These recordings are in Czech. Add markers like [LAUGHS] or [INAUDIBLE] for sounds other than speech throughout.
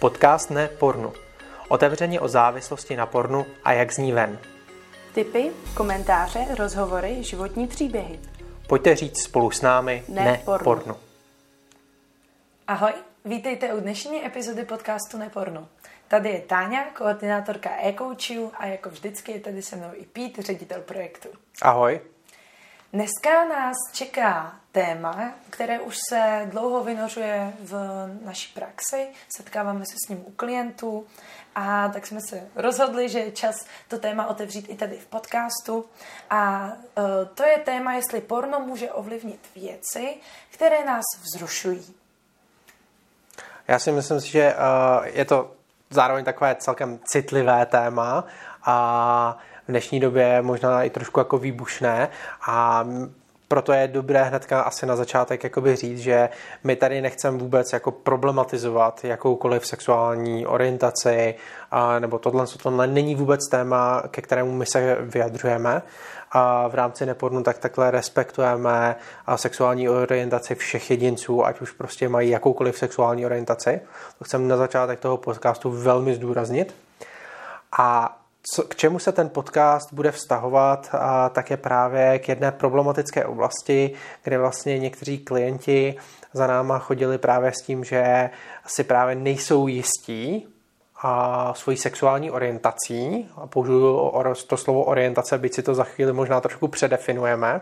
Podcast ne pornu. Otevřeně o závislosti na pornu a jak z ní ven. Tipy, komentáře, rozhovory, životní příběhy. Pojďte říct spolu s námi Ne ne, pornu. pornu. Ahoj, vítejte u dnešní epizody podcastu Neporno. Tady je Táňa, koordinátorka e-coachů a jako vždycky je tady se mnou i Pete, ředitel projektu. Ahoj. Dneska nás čeká téma, které už se dlouho vynořuje v naší praxi, setkáváme se s ním u klientů a tak jsme se rozhodli, že je čas to téma otevřít i tady v podcastu. A e, to je téma, jestli porno může ovlivnit věci, které nás vzrušují. Já si myslím, že uh, je to zároveň takové celkem citlivé téma a v dnešní době možná i trošku jako výbušné a proto je dobré hnedka asi na začátek jakoby říct, že my tady nechceme vůbec jako problematizovat jakoukoliv sexuální orientaci a, nebo tohle, tohle není vůbec téma, ke kterému my se vyjadřujeme a v rámci nepornu tak takhle respektujeme a sexuální orientaci všech jedinců, ať už prostě mají jakoukoliv sexuální orientaci. To chcem na začátek toho podcastu velmi zdůraznit. A co, k čemu se ten podcast bude vztahovat, a tak je právě k jedné problematické oblasti, kde vlastně někteří klienti za náma chodili právě s tím, že si právě nejsou jistí a svojí sexuální orientací, a použiju to slovo orientace, byť si to za chvíli možná trošku předefinujeme,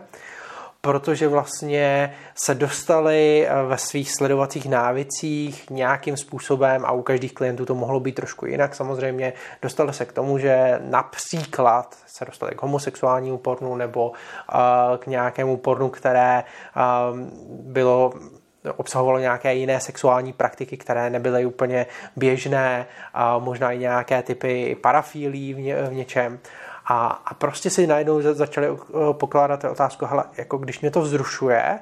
protože vlastně se dostali ve svých sledovacích návicích nějakým způsobem a u každých klientů to mohlo být trošku jinak samozřejmě, dostali se k tomu, že například se dostali k homosexuálnímu pornu nebo k nějakému pornu, které bylo obsahovalo nějaké jiné sexuální praktiky, které nebyly úplně běžné, a možná i nějaké typy parafílí v, ně, v něčem. A, a prostě si najednou začali pokládat otázku, hele, jako když mě to vzrušuje,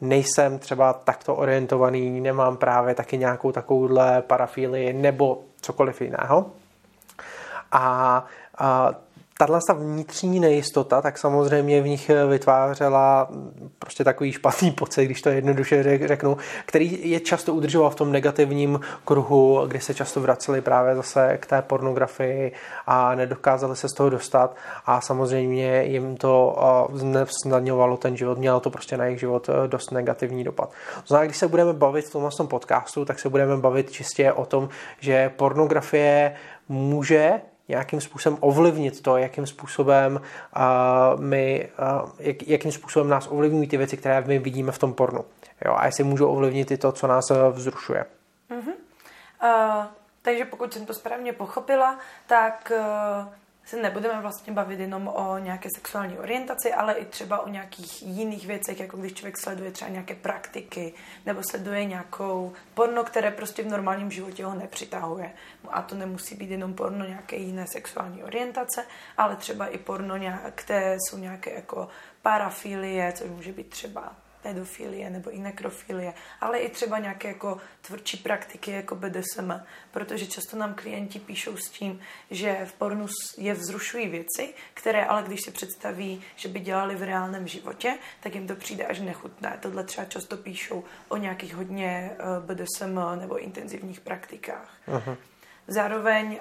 nejsem třeba takto orientovaný, nemám právě taky nějakou takovouhle parafílii nebo cokoliv jiného. A, a tahle vnitřní nejistota, tak samozřejmě v nich vytvářela prostě takový špatný pocit, když to jednoduše řeknu, který je často udržoval v tom negativním kruhu, kdy se často vraceli právě zase k té pornografii a nedokázali se z toho dostat a samozřejmě jim to snadňovalo ten život, mělo to prostě na jejich život dost negativní dopad. Znamená, když se budeme bavit v tomhle podcastu, tak se budeme bavit čistě o tom, že pornografie může nějakým způsobem ovlivnit to, jakým způsobem uh, my, uh, jak, jakým způsobem nás ovlivňují ty věci, které my vidíme v tom pornu. Jo, a jestli můžou ovlivnit i to, co nás vzrušuje. Uh-huh. Uh, takže pokud jsem to správně pochopila, tak uh, se nebudeme vlastně bavit jenom o nějaké sexuální orientaci, ale i třeba o nějakých jiných věcech, jako když člověk sleduje třeba nějaké praktiky, nebo sleduje nějakou porno, které prostě v normálním životě ho nepřitahuje. A to nemusí být jenom porno nějaké jiné sexuální orientace, ale třeba i porno, které jsou nějaké jako parafilie, což může být třeba pedofilie nebo i nekrofilie, ale i třeba nějaké jako tvrdší praktiky jako BDSM, protože často nám klienti píšou s tím, že v pornu je vzrušují věci, které ale když si představí, že by dělali v reálném životě, tak jim to přijde až nechutné. Tohle třeba často píšou o nějakých hodně BDSM nebo intenzivních praktikách. Uh-huh. Zároveň,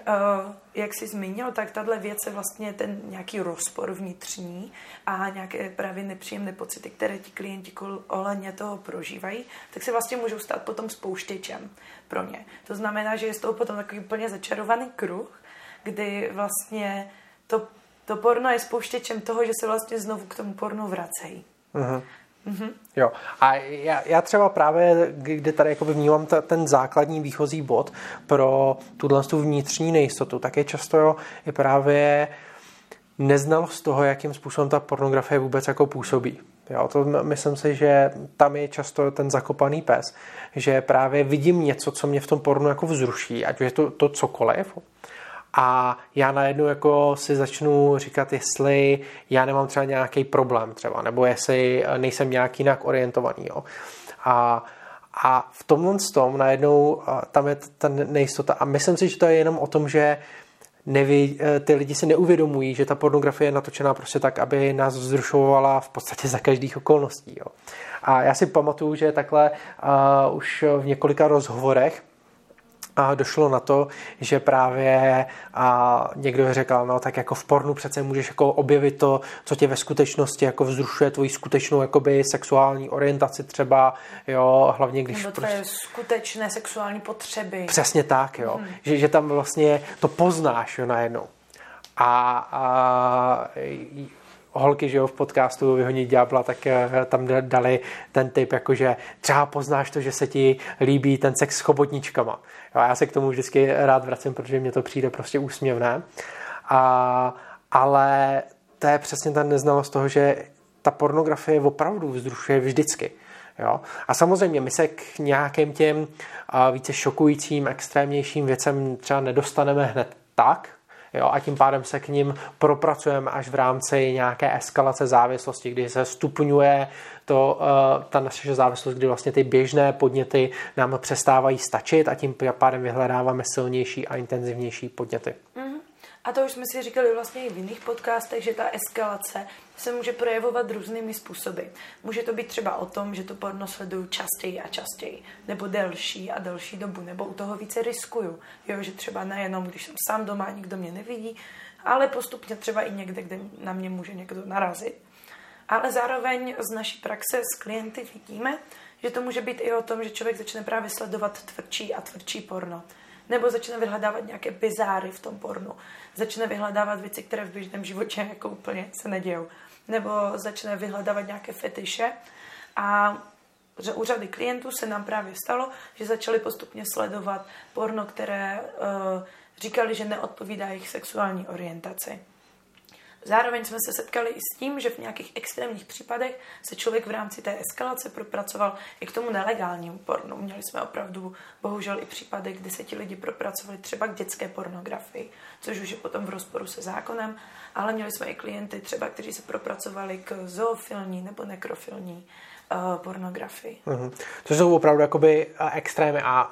jak jsi zmínil, tak tahle věc je vlastně ten nějaký rozpor vnitřní a nějaké právě nepříjemné pocity, které ti klienti ohledně toho prožívají, tak se vlastně můžou stát potom spouštěčem pro ně. To znamená, že je z toho potom takový úplně začarovaný kruh, kdy vlastně to, to porno je spouštěčem toho, že se vlastně znovu k tomu pornu vracejí. Uh-huh. Mm-hmm. Jo. A já, já třeba právě, kde tady jakoby vnímám ta, ten základní výchozí bod pro tuhle tu vnitřní nejistotu, tak je často jo, je právě neznalost toho, jakým způsobem ta pornografie vůbec jako působí. Jo, to myslím si, že tam je často ten zakopaný pes, že právě vidím něco, co mě v tom pornu jako vzruší, ať je to, to cokoliv, a já najednou jako si začnu říkat, jestli já nemám třeba nějaký problém třeba, nebo jestli nejsem nějak jinak orientovaný. Jo. A, a v tomhle tom najednou tam je ta nejistota. A myslím si, že to je jenom o tom, že neví, ty lidi si neuvědomují, že ta pornografie je natočená prostě tak, aby nás vzrušovala v podstatě za každých okolností. Jo. A já si pamatuju, že takhle uh, už v několika rozhovorech a došlo na to, že právě a někdo řekl, no tak jako v pornu přece můžeš jako objevit to, co tě ve skutečnosti jako vzrušuje tvoji skutečnou jakoby sexuální orientaci třeba, jo, hlavně když... Nebo tvoje prostě... skutečné sexuální potřeby. Přesně tak, jo, hmm. že, že tam vlastně to poznáš, jo, najednou. A, a holky, že jo, v podcastu Vyhonit ďábla, tak eh, tam dali ten typ, jakože třeba poznáš to, že se ti líbí ten sex s chobotničkama. Jo, já se k tomu vždycky rád vracím, protože mně to přijde prostě úsměvné. A, ale to je přesně ta neznalost toho, že ta pornografie opravdu vzrušuje vždycky. Jo? A samozřejmě my se k nějakým těm více šokujícím, extrémnějším věcem třeba nedostaneme hned tak, jo, a tím pádem se k ním propracujeme až v rámci nějaké eskalace závislosti, kdy se stupňuje to, uh, ta naše závislost, kdy vlastně ty běžné podněty nám přestávají stačit a tím pádem vyhledáváme silnější a intenzivnější podněty. Mm-hmm. A to už jsme si říkali vlastně i v jiných podcastech, že ta eskalace se může projevovat různými způsoby. Může to být třeba o tom, že to porno sleduju častěji a častěji, nebo delší a delší dobu, nebo u toho více riskuju. Jo, že třeba nejenom, když jsem sám doma, nikdo mě nevidí, ale postupně třeba i někde, kde na mě může někdo narazit. Ale zároveň z naší praxe s klienty vidíme, že to může být i o tom, že člověk začne právě sledovat tvrdší a tvrdší porno. Nebo začne vyhledávat nějaké bizáry v tom pornu. Začne vyhledávat věci, které v běžném životě jako úplně se nedějou. Nebo začne vyhledávat nějaké fetiše. A u řady klientů se nám právě stalo, že začali postupně sledovat porno, které uh, říkali, že neodpovídá jejich sexuální orientaci. Zároveň jsme se setkali i s tím, že v nějakých extrémních případech se člověk v rámci té eskalace propracoval i k tomu nelegálnímu pornu. Měli jsme opravdu bohužel i případy, kdy se ti lidi propracovali třeba k dětské pornografii, což už je potom v rozporu se zákonem, ale měli jsme i klienty třeba, kteří se propracovali k zoofilní nebo nekrofilní uh, pornografii. Mm-hmm. Což jsou opravdu jakoby eh, extrémy a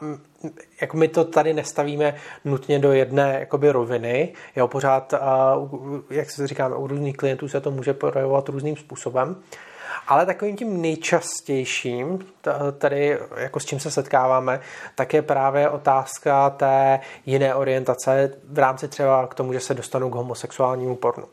jako my to tady nestavíme nutně do jedné jakoby roviny. Jo, pořád, uh, jak se říkáme, u různých klientů se to může projevovat různým způsobem. Ale takovým tím nejčastějším, tady jako s čím se setkáváme, tak je právě otázka té jiné orientace v rámci třeba k tomu, že se dostanou k homosexuálnímu pornu.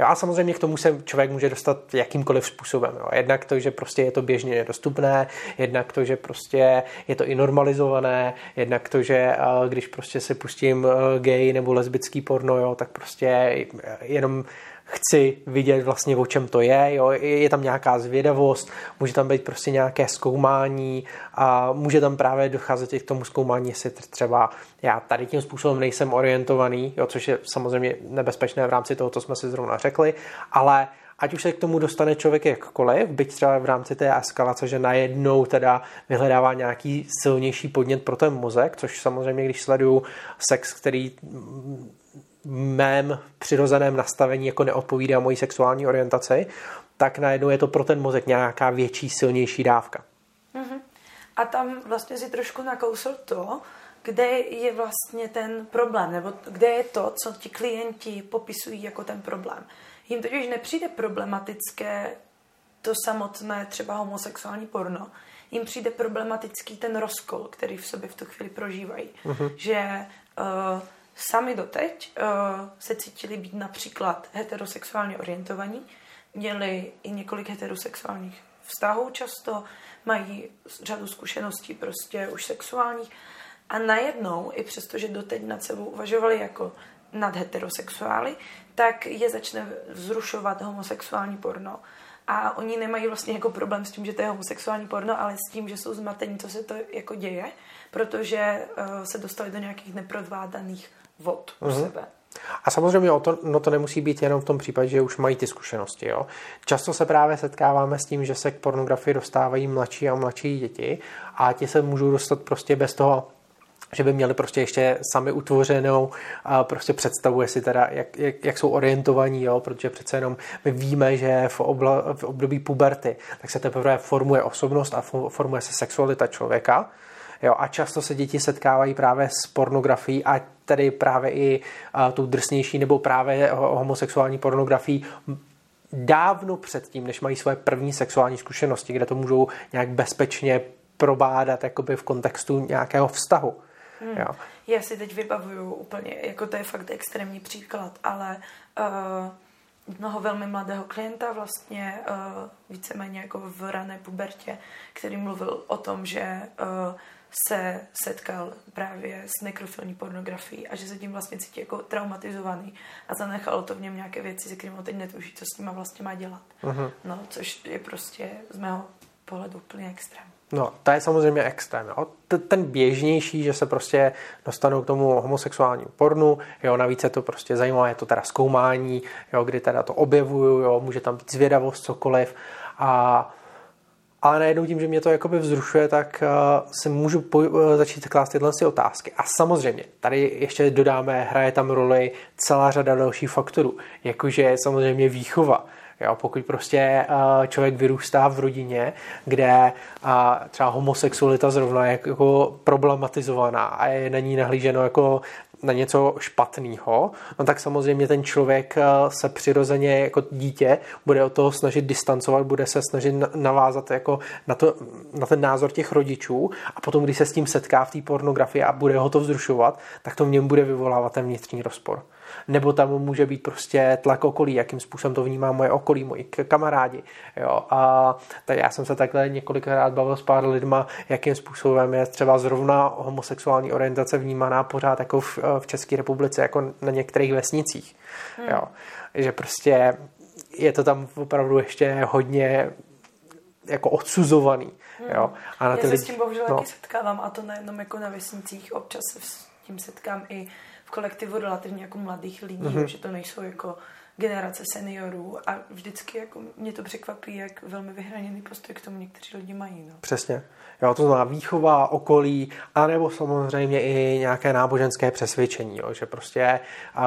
Jo, a samozřejmě k tomu se člověk může dostat jakýmkoliv způsobem. Jo. Jednak to, že prostě je to běžně dostupné, jednak to, že prostě je to i normalizované, jednak to, že když prostě si pustím gay nebo lesbický porno, jo, tak prostě jenom chci vidět vlastně, o čem to je, jo? je tam nějaká zvědavost, může tam být prostě nějaké zkoumání a může tam právě docházet i k tomu zkoumání, jestli třeba já tady tím způsobem nejsem orientovaný, jo? což je samozřejmě nebezpečné v rámci toho, co jsme si zrovna řekli, ale ať už se k tomu dostane člověk jakkoliv, byť třeba v rámci té eskalace, že najednou teda vyhledává nějaký silnější podnět pro ten mozek, což samozřejmě, když sleduju sex, který mém přirozeném nastavení jako neodpovídá mojí sexuální orientaci, tak najednou je to pro ten mozek nějaká větší, silnější dávka. Mm-hmm. A tam vlastně si trošku nakousl to, kde je vlastně ten problém, nebo kde je to, co ti klienti popisují jako ten problém. Jim totiž nepřijde problematické to samotné třeba homosexuální porno, jim přijde problematický ten rozkol, který v sobě v tu chvíli prožívají. Uh-huh. Že uh, sami doteď uh, se cítili být například heterosexuálně orientovaní, měli i několik heterosexuálních vztahů často, mají řadu zkušeností prostě už sexuálních a najednou, i přesto, že doteď nad sebou uvažovali jako nad heterosexuály, tak je začne vzrušovat homosexuální porno. A oni nemají vlastně jako problém s tím, že to je homosexuální porno, ale s tím, že jsou zmatení, co se to jako děje, protože uh, se dostali do nějakých neprodvádaných vod u mm-hmm. sebe. A samozřejmě o to, no to nemusí být jenom v tom případě, že už mají ty zkušenosti. Jo. Často se právě setkáváme s tím, že se k pornografii dostávají mladší a mladší děti a ti se můžou dostat prostě bez toho, že by měli prostě ještě sami utvořenou a prostě představu, jestli teda, jak, jak, jak jsou orientovaní, jo, protože přece jenom my víme, že v, obla, v období puberty tak se teprve formuje osobnost a formuje se sexualita člověka Jo, a často se děti setkávají právě s pornografií a tedy právě i uh, tou drsnější nebo právě homosexuální pornografií dávno předtím, než mají svoje první sexuální zkušenosti, kde to můžou nějak bezpečně probádat jakoby v kontextu nějakého vztahu. Hmm. Jo. Já si teď vybavuju úplně, jako to je fakt extrémní příklad, ale uh, mnoho velmi mladého klienta vlastně uh, víceméně jako v rané pubertě, který mluvil o tom, že uh, se setkal právě s nekrofilní pornografií a že se tím vlastně cítí jako traumatizovaný a zanechalo to v něm nějaké věci, se kterými teď netuší, co s nima vlastně má dělat. Uh-huh. No, což je prostě z mého pohledu úplně extrém. No, to je samozřejmě extrém. Jo. Ten běžnější, že se prostě dostanou k tomu homosexuálnímu pornu, jo, navíc je to prostě zajímavé, je to teda zkoumání, jo, kdy teda to objevuju, jo, může tam být zvědavost, cokoliv. A ale najednou tím, že mě to jakoby vzrušuje, tak uh, si můžu po, uh, začít klást tyhle si otázky. A samozřejmě, tady ještě dodáme, hraje tam roli celá řada dalších faktorů, jakože samozřejmě výchova. Jo, pokud prostě uh, člověk vyrůstá v rodině, kde uh, třeba homosexualita zrovna je jako problematizovaná a je na ní nahlíženo jako na něco špatného, no tak samozřejmě ten člověk eh, se přirozeně jako dítě bude o toho snažit distancovat, bude se snažit navázat jako na, to, na ten názor těch rodičů a potom, když se s tím setká v té pornografii a bude ho to vzrušovat, tak to v něm bude vyvolávat ten vnitřní rozpor nebo tam může být prostě tlak okolí, jakým způsobem to vnímá moje okolí, moji kamarádi. Jo. A tak já jsem se takhle několikrát bavil s pár lidma, jakým způsobem je třeba zrovna homosexuální orientace vnímaná pořád jako v, v České republice, jako na některých vesnicích. Hmm. Jo. Že prostě je to tam opravdu ještě hodně jako odsuzovaný. Hmm. Jo. A na Já se lidi, s tím bohužel no. taky setkávám a to nejenom jako na vesnicích, občas tím setkám i kolektivu relativně jako mladých lidí, mm-hmm. že to nejsou jako generace seniorů a vždycky jako mě to překvapí, jak velmi vyhraněný postoj k tomu někteří lidi mají. No. Přesně. Jo, to znamená výchova, okolí, anebo samozřejmě i nějaké náboženské přesvědčení, jo, že prostě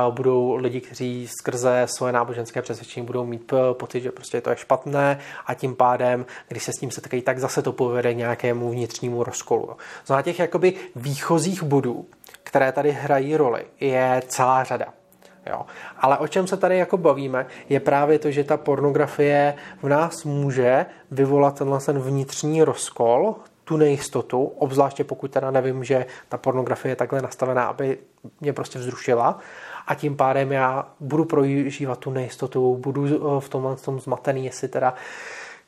uh, budou lidi, kteří skrze svoje náboženské přesvědčení budou mít pocit, že prostě to je špatné a tím pádem, když se s tím setkají, tak zase to povede nějakému vnitřnímu rozkolu. Jo. Znamená těch jakoby výchozích bodů, které tady hrají roli, je celá řada. Jo. Ale o čem se tady jako bavíme, je právě to, že ta pornografie v nás může vyvolat tenhle ten vnitřní rozkol, tu nejistotu, obzvláště pokud teda nevím, že ta pornografie je takhle nastavená, aby mě prostě vzrušila a tím pádem já budu prožívat tu nejistotu, budu v tomhle tom zmatený, jestli teda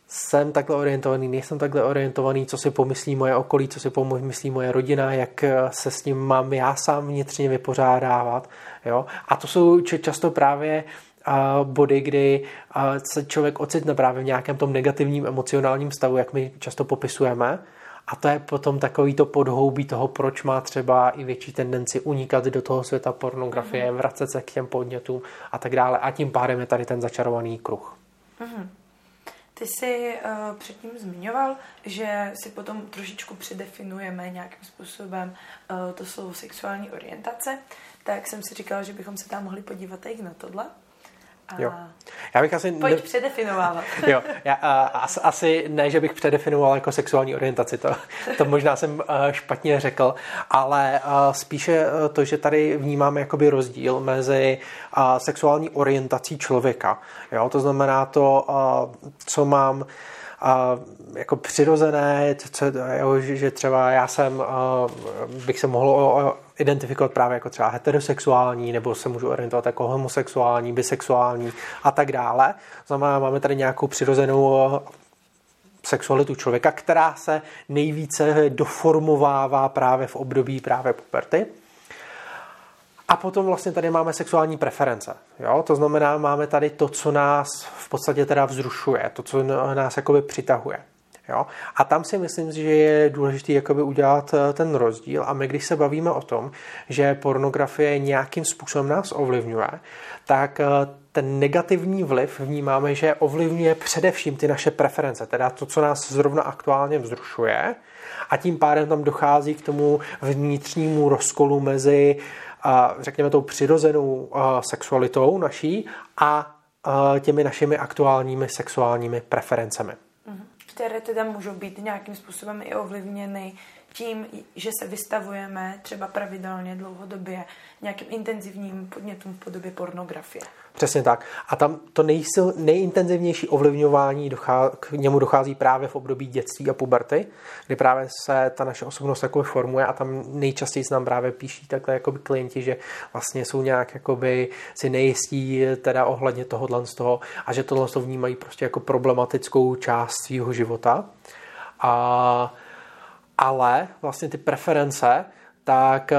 jsem takhle orientovaný, nejsem takhle orientovaný, co si pomyslí moje okolí, co si pomyslí moje rodina, jak eh, se s ním mám já sám vnitřně vypořádávat. Jo? A to jsou často právě body, kdy se člověk ocitne právě v nějakém tom negativním emocionálním stavu, jak my často popisujeme. A to je potom takový to podhoubí toho, proč má třeba i větší tendenci unikat do toho světa pornografie, mm-hmm. vracet se k těm podnětům a tak dále. A tím pádem je tady ten začarovaný kruh. Mm-hmm. Ty jsi uh, předtím zmiňoval, že si potom trošičku předefinujeme nějakým způsobem uh, to slovo sexuální orientace, tak jsem si říkala, že bychom se tam mohli podívat i na tohle. A jo. Já bych asi... Pojď ne... předefinovávat. [LAUGHS] jo, já, a, as, asi ne, že bych předefinoval jako sexuální orientaci, to, to možná jsem uh, špatně řekl, ale uh, spíše uh, to, že tady vnímáme jakoby rozdíl mezi sexuální orientací člověka. Jo, to znamená to, co mám a jako přirozené, co, jo, že třeba já jsem, bych se mohl identifikovat právě jako třeba heterosexuální, nebo se můžu orientovat jako homosexuální, bisexuální a tak dále. Znamená, máme tady nějakou přirozenou sexualitu člověka, která se nejvíce doformovává právě v období právě puberty. A potom vlastně tady máme sexuální preference. Jo? To znamená, máme tady to, co nás v podstatě teda vzrušuje, to, co nás jakoby přitahuje. Jo? A tam si myslím, že je důležité jakoby udělat eh, ten rozdíl a my, když se bavíme o tom, že pornografie nějakým způsobem nás ovlivňuje, tak eh, ten negativní vliv vnímáme, že ovlivňuje především ty naše preference, teda to, co nás zrovna aktuálně vzrušuje a tím pádem tam dochází k tomu vnitřnímu rozkolu mezi a řekněme tou přirozenou sexualitou naší a těmi našimi aktuálními sexuálními preferencemi. Mhm. Které teda můžou být nějakým způsobem i ovlivněny tím, že se vystavujeme třeba pravidelně dlouhodobě nějakým intenzivním podnětům v podobě pornografie. Přesně tak. A tam to nejsil, nejintenzivnější ovlivňování dochá, k němu dochází právě v období dětství a puberty, kdy právě se ta naše osobnost takové formuje a tam nejčastěji se nám právě píší takhle jakoby klienti, že vlastně jsou nějak jakoby si nejistí teda ohledně tohohle z toho a že tohle to vnímají prostě jako problematickou část svého života. A, ale vlastně ty preference, tak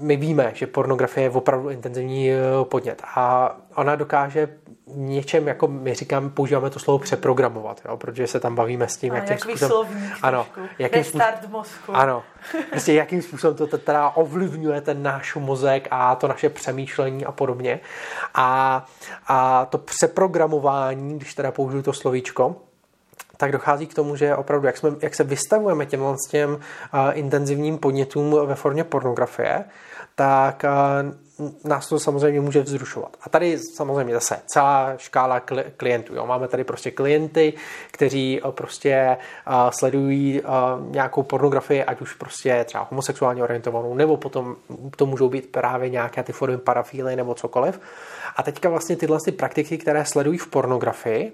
my víme, že pornografie je opravdu intenzivní eh, podnět a ona dokáže něčem, jako my říkáme, používáme to slovo přeprogramovat, jo, protože se tam bavíme s tím, a jakým způsobem... Slovník, ano, jakým Restart mozku. Ano, [LAUGHS] prostě jakým způsobem to teda ovlivňuje ten náš mozek a to naše přemýšlení a podobně. A, a to přeprogramování, když teda použiju to slovíčko, tak dochází k tomu, že opravdu, jak, jsme, jak se vystavujeme těm, těm uh, intenzivním podnětům ve formě pornografie, tak nás to samozřejmě může vzrušovat. A tady samozřejmě zase celá škála klientů. Jo. Máme tady prostě klienty, kteří prostě sledují nějakou pornografii, ať už prostě třeba homosexuálně orientovanou, nebo potom to můžou být právě nějaké ty formy parafíly nebo cokoliv. A teďka vlastně tyhle ty praktiky, které sledují v pornografii,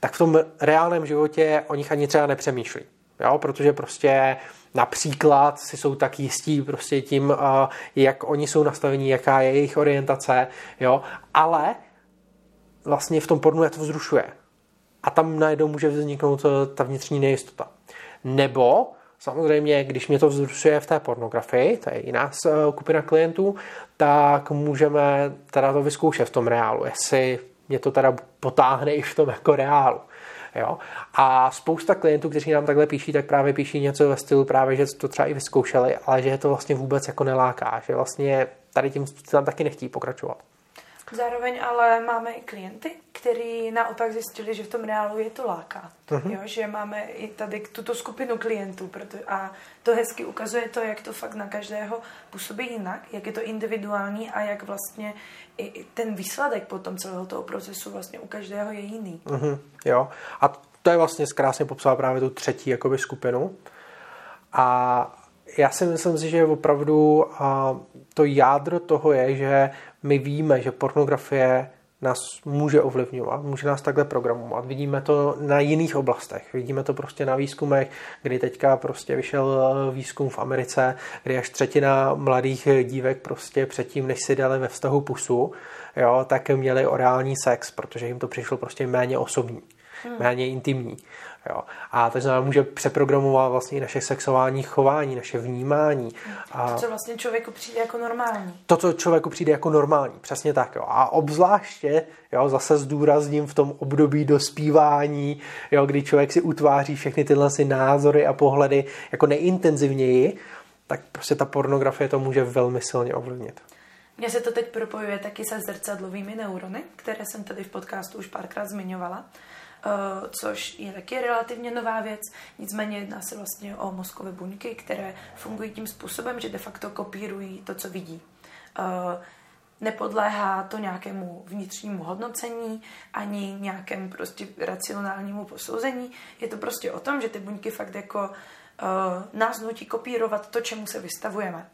tak v tom reálném životě o nich ani třeba nepřemýšlí. Jo? Protože prostě například si jsou tak jistí prostě tím, jak oni jsou nastavení, jaká je jejich orientace, jo? ale vlastně v tom pornu je to vzrušuje. A tam najednou může vzniknout eh, ta vnitřní nejistota. Nebo Samozřejmě, když mě to vzrušuje v té pornografii, to je jiná skupina klientů, tak můžeme teda to vyzkoušet v tom reálu, jestli mě to teda potáhne i v tom jako reálu. Jo? A spousta klientů, kteří nám takhle píší, tak právě píší něco ve stylu právě, že to třeba i vyzkoušeli, ale že je to vlastně vůbec jako neláká, že vlastně tady tím tam taky nechtí pokračovat. Zároveň ale máme i klienty, kteří naopak zjistili, že v tom reálu je to láká. Uh-huh. Jo, že máme i tady tuto skupinu klientů proto, a to hezky ukazuje to, jak to fakt na každého působí jinak, jak je to individuální a jak vlastně i ten výsledek potom celého toho procesu vlastně u každého je jiný. Uh-huh. Jo. A to je vlastně krásně popsala právě tu třetí jakoby, skupinu. A já si myslím si, že opravdu a, to jádro toho je, že my víme, že pornografie nás může ovlivňovat, může nás takhle programovat. Vidíme to na jiných oblastech. Vidíme to prostě na výzkumech, kdy teďka prostě vyšel výzkum v Americe, kdy až třetina mladých dívek prostě předtím, než si dali ve vztahu pusu, jo, tak měli orální sex, protože jim to přišlo prostě méně osobní, hmm. méně intimní. Jo. A to znamená, může přeprogramovat vlastně i naše sexuální chování, naše vnímání. A to, co vlastně člověku přijde jako normální. To, co člověku přijde jako normální, přesně tak. Jo. A obzvláště, jo, zase zdůrazním v tom období dospívání, jo, kdy člověk si utváří všechny tyhle si názory a pohledy jako neintenzivněji, tak prostě ta pornografie to může velmi silně ovlivnit. Mně se to teď propojuje taky se zrcadlovými neurony, které jsem tady v podcastu už párkrát zmiňovala. Eh, což je taky relativně nová věc. Nicméně jedná se vlastně o mozkové buňky, které fungují tím způsobem, že de facto kopírují to, co vidí. Eh, nepodléhá to nějakému vnitřnímu hodnocení ani nějakému prostě racionálnímu posouzení. Je to prostě o tom, že ty buňky fakt jako nás nutí kopírovat to, čemu se vystavujeme.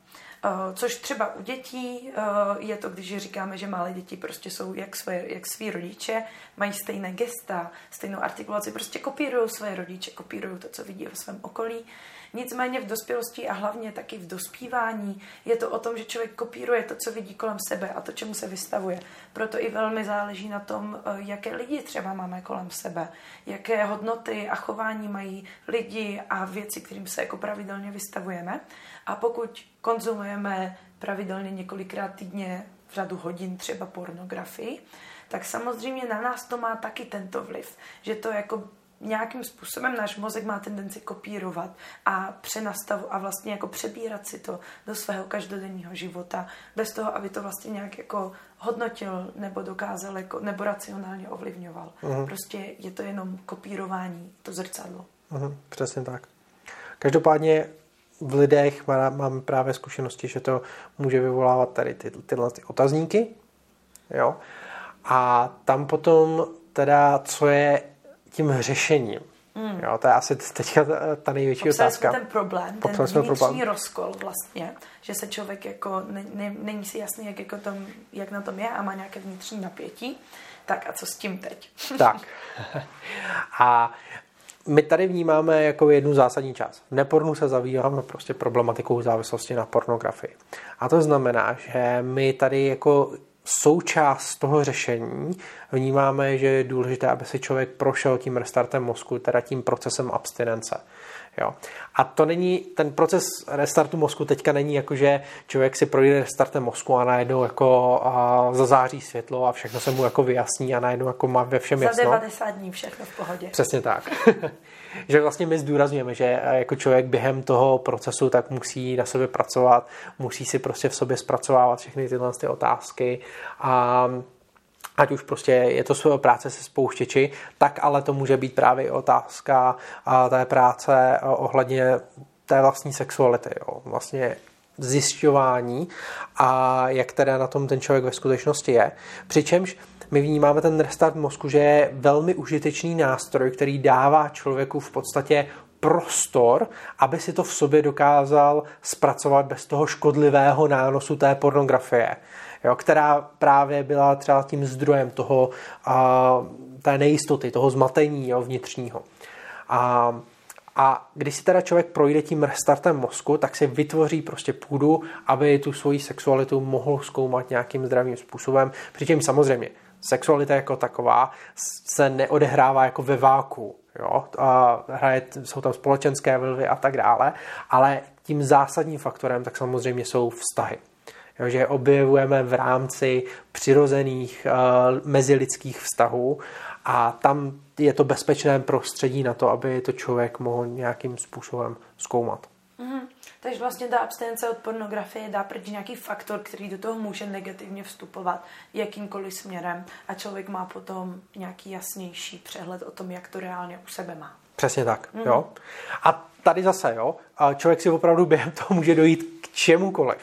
Eh, což třeba u dětí eh, je to, když říkáme, že malé děti prostě jsou jak, svoje, jak svý rodiče, mají stejné gesta, stejnou artikulaci, prostě kopírují své rodiče, kopírují to, co vidí ve svém okolí. Nicméně v dospělosti a hlavně taky v dospívání je to o tom, že člověk kopíruje to, co vidí kolem sebe a to, čemu se vystavuje. Proto i velmi záleží na tom, eh, jaké lidi třeba máme kolem sebe, jaké hodnoty a chování mají lidi a věci, kterým se jako pravidelně vystavujeme. A pokud konzumujeme pravidelně několikrát týdně v řadu hodin třeba pornografii, tak samozřejmě na nás to má taky tento vliv, že to jako nějakým způsobem náš mozek má tendenci kopírovat a přenastavu a vlastně jako přebírat si to do svého každodenního života, bez toho, aby to vlastně nějak jako hodnotil nebo dokázal jako, nebo racionálně ovlivňoval. Uh-huh. Prostě je to jenom kopírování, to zrcadlo. Uh-huh, přesně tak. Každopádně v lidech mám právě zkušenosti, že to může vyvolávat tady ty, tyhle ty otazníky. Jo? A tam potom teda, co je tím řešením. Mm. Jo, to je asi teďka ta, ta největší Popsali otázka. jsme ten problém, Popsali ten vnitřní problém. rozkol vlastně, že se člověk jako ne, ne, není si jasný, jak, jako tom, jak na tom je a má nějaké vnitřní napětí. Tak a co s tím teď? [LAUGHS] Tak. [LAUGHS] A my tady vnímáme jako jednu zásadní část. V nepornu se zabýváme prostě problematikou závislosti na pornografii. A to znamená, že my tady jako součást toho řešení vnímáme, že je důležité, aby si člověk prošel tím restartem mozku, teda tím procesem abstinence. Jo. A to není, ten proces restartu mozku teďka není jako, že člověk si projde restartem mozku a najednou jako a zazáří světlo a všechno se mu jako vyjasní a najednou jako má ve všem Za jasno. 90 dní všechno v pohodě. Přesně tak. [LAUGHS] že vlastně my zdůrazňujeme, že jako člověk během toho procesu tak musí na sobě pracovat, musí si prostě v sobě zpracovávat všechny tyhle ty otázky a ať už prostě je to svého práce se spouštěči, tak ale to může být právě otázka té práce a, ohledně té vlastní sexuality. Jo. Vlastně zjišťování a jak teda na tom ten člověk ve skutečnosti je. Přičemž my vnímáme ten restart mozku, že je velmi užitečný nástroj, který dává člověku v podstatě prostor, aby si to v sobě dokázal zpracovat bez toho škodlivého nánosu té pornografie, jo, která právě byla třeba tím zdrojem toho, a, té nejistoty, toho zmatení jo, vnitřního. A a když si teda člověk projde tím restartem mozku, tak si vytvoří prostě půdu, aby tu svoji sexualitu mohl zkoumat nějakým zdravým způsobem. Přičem samozřejmě sexualita jako taková se neodehrává jako ve váku. Jo? A hraje, jsou tam společenské vlivy a tak dále, ale tím zásadním faktorem tak samozřejmě jsou vztahy. Jo, že objevujeme v rámci přirozených uh, mezilidských vztahů a tam je to bezpečné prostředí na to, aby to člověk mohl nějakým způsobem zkoumat. Mm-hmm. Takže vlastně ta abstinence od pornografie dá pryč nějaký faktor, který do toho může negativně vstupovat jakýmkoliv směrem a člověk má potom nějaký jasnější přehled o tom, jak to reálně u sebe má. Přesně tak, mm. jo. A tady zase, jo, člověk si opravdu během toho může dojít k čemukoliv.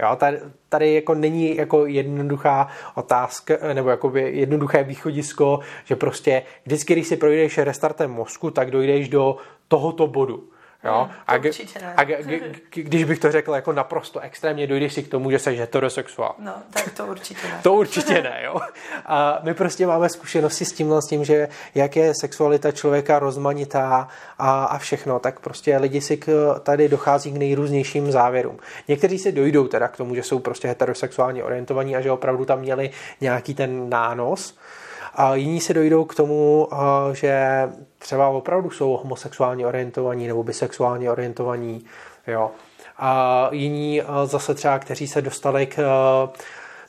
Jo, tady, tady jako není jako jednoduchá otázka, nebo jako jednoduché východisko, že prostě vždycky, když si projdeš restartem mozku, tak dojdeš do tohoto bodu. Jo? Hmm, a, g- a g- g- [LAUGHS] když bych to řekl jako naprosto extrémně, dojdeš si k tomu, že jsi heterosexuál. No, tak to určitě ne. to určitě ne, jo. A my prostě máme zkušenosti s tímhle, s tím, že jak je sexualita člověka rozmanitá a, a všechno, tak prostě lidi si k, tady dochází k nejrůznějším závěrům. Někteří si dojdou teda k tomu, že jsou prostě heterosexuálně orientovaní a že opravdu tam měli nějaký ten nános, a jiní se dojdou k tomu, že třeba opravdu jsou homosexuálně orientovaní nebo bisexuálně orientovaní. Jo. A jiní zase třeba, kteří se dostali k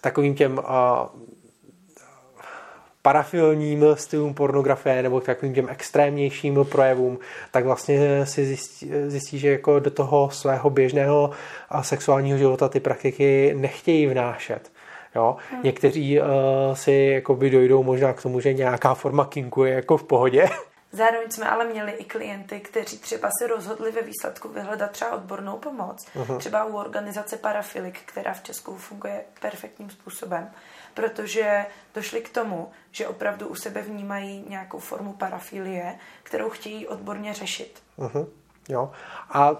takovým těm parafilním stylům pornografie nebo k takovým těm extrémnějším projevům, tak vlastně si zjistí, zjistí, že jako do toho svého běžného sexuálního života ty praktiky nechtějí vnášet. Jo? Hmm. Někteří uh, si jakoby dojdou možná k tomu, že nějaká forma kinku je jako v pohodě. [LAUGHS] Zároveň jsme ale měli i klienty, kteří třeba se rozhodli ve výsledku vyhledat třeba odbornou pomoc. Uh-huh. Třeba u organizace Parafilik, která v Česku funguje perfektním způsobem, protože došli k tomu, že opravdu u sebe vnímají nějakou formu parafilie, kterou chtějí odborně řešit. Uh-huh. Jo. A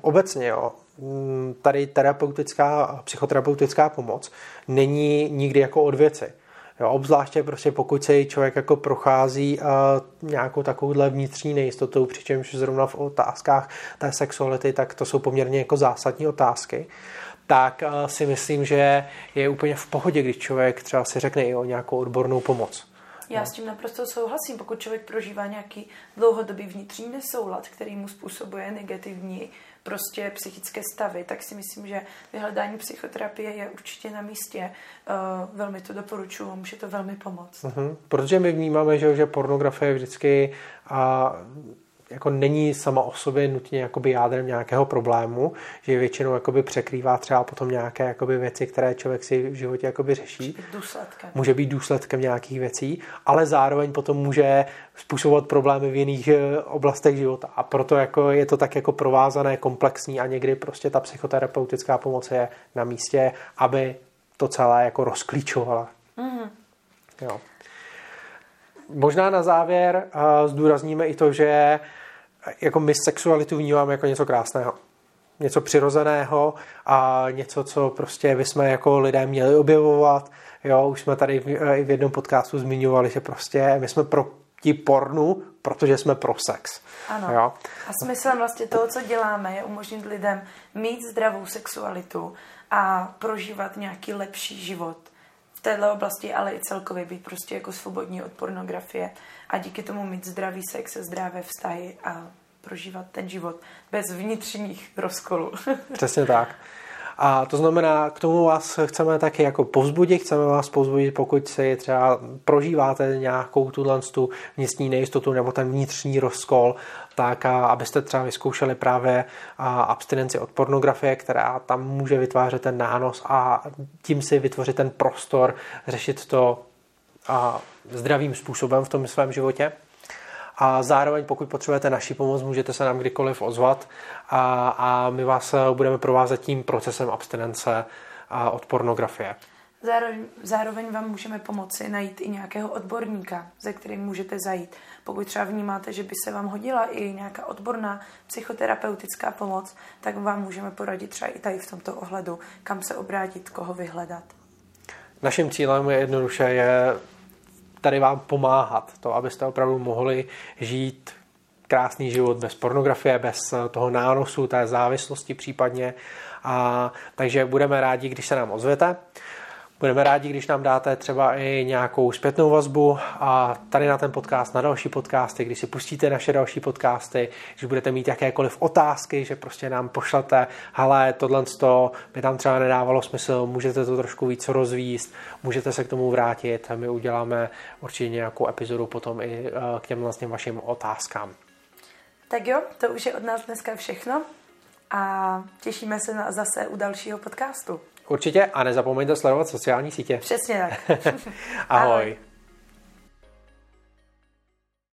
obecně, jo, tady terapeutická, psychoterapeutická pomoc není nikdy jako od věci. Jo, obzvláště prostě pokud se člověk jako prochází uh, nějakou takovouhle vnitřní nejistotou, přičemž zrovna v otázkách té sexuality, tak to jsou poměrně jako zásadní otázky, tak uh, si myslím, že je úplně v pohodě, když člověk třeba si řekne i o nějakou odbornou pomoc. Já no. s tím naprosto souhlasím. Pokud člověk prožívá nějaký dlouhodobý vnitřní nesoulad, který mu způsobuje negativní prostě psychické stavy, tak si myslím, že vyhledání psychoterapie je určitě na místě. Uh, velmi to doporučuji může to velmi pomoct. Uh-huh. Protože my vnímáme, že, že pornografie je vždycky a jako není sama o sobě nutně jakoby jádrem nějakého problému, že většinou jakoby překrývá třeba potom nějaké jakoby věci, které člověk si v životě jakoby řeší. Může být důsledkem. Může být důsledkem nějakých věcí, ale zároveň potom může způsobovat problémy v jiných eh, oblastech života. A proto jako je to tak jako provázané, komplexní a někdy prostě ta psychoterapeutická pomoc je na místě, aby to celé jako rozklíčovala. Mm. Jo. možná na závěr uh, zdůrazníme i to, že jako my sexualitu vnímáme jako něco krásného. Něco přirozeného a něco, co prostě bychom jako lidé měli objevovat. Jo, už jsme tady v, v jednom podcastu zmiňovali, že prostě my jsme proti pornu, protože jsme pro sex. Ano. Jo? A smyslem vlastně toho, co děláme, je umožnit lidem mít zdravou sexualitu a prožívat nějaký lepší život v této oblasti, ale i celkově být prostě jako svobodní od pornografie a díky tomu mít zdravý sex, zdravé vztahy a prožívat ten život bez vnitřních rozkolů. [LAUGHS] Přesně tak. A to znamená, k tomu vás chceme taky jako povzbudit, chceme vás povzbudit, pokud si třeba prožíváte nějakou tuhle tu vnitřní nejistotu nebo ten vnitřní rozkol, tak a abyste třeba vyzkoušeli právě abstinenci od pornografie, která tam může vytvářet ten nános a tím si vytvořit ten prostor, řešit to a zdravým způsobem v tom svém životě. A zároveň, pokud potřebujete naši pomoc, můžete se nám kdykoliv ozvat a, a my vás budeme provázet tím procesem abstinence od pornografie. Zároveň, zároveň vám můžeme pomoci najít i nějakého odborníka, ze kterým můžete zajít. Pokud třeba vnímáte, že by se vám hodila i nějaká odborná psychoterapeutická pomoc, tak vám můžeme poradit třeba i tady v tomto ohledu, kam se obrátit, koho vyhledat. Naším cílem je jednoduše je tady vám pomáhat, to, abyste opravdu mohli žít krásný život bez pornografie, bez toho nánosu, té závislosti případně. A, takže budeme rádi, když se nám ozvete. Budeme rádi, když nám dáte třeba i nějakou zpětnou vazbu a tady na ten podcast, na další podcasty, když si pustíte naše další podcasty, když budete mít jakékoliv otázky, že prostě nám pošlete, hele, tohle by tam třeba nedávalo smysl, můžete to trošku víc rozvíst, můžete se k tomu vrátit a my uděláme určitě nějakou epizodu potom i eh, k těm vlastně vašim otázkám. Tak jo, to už je od nás dneska všechno a těšíme se na zase u dalšího podcastu. Určitě a nezapomeňte sledovat sociální sítě. Přesně tak. [LAUGHS] Ahoj. Ahoj.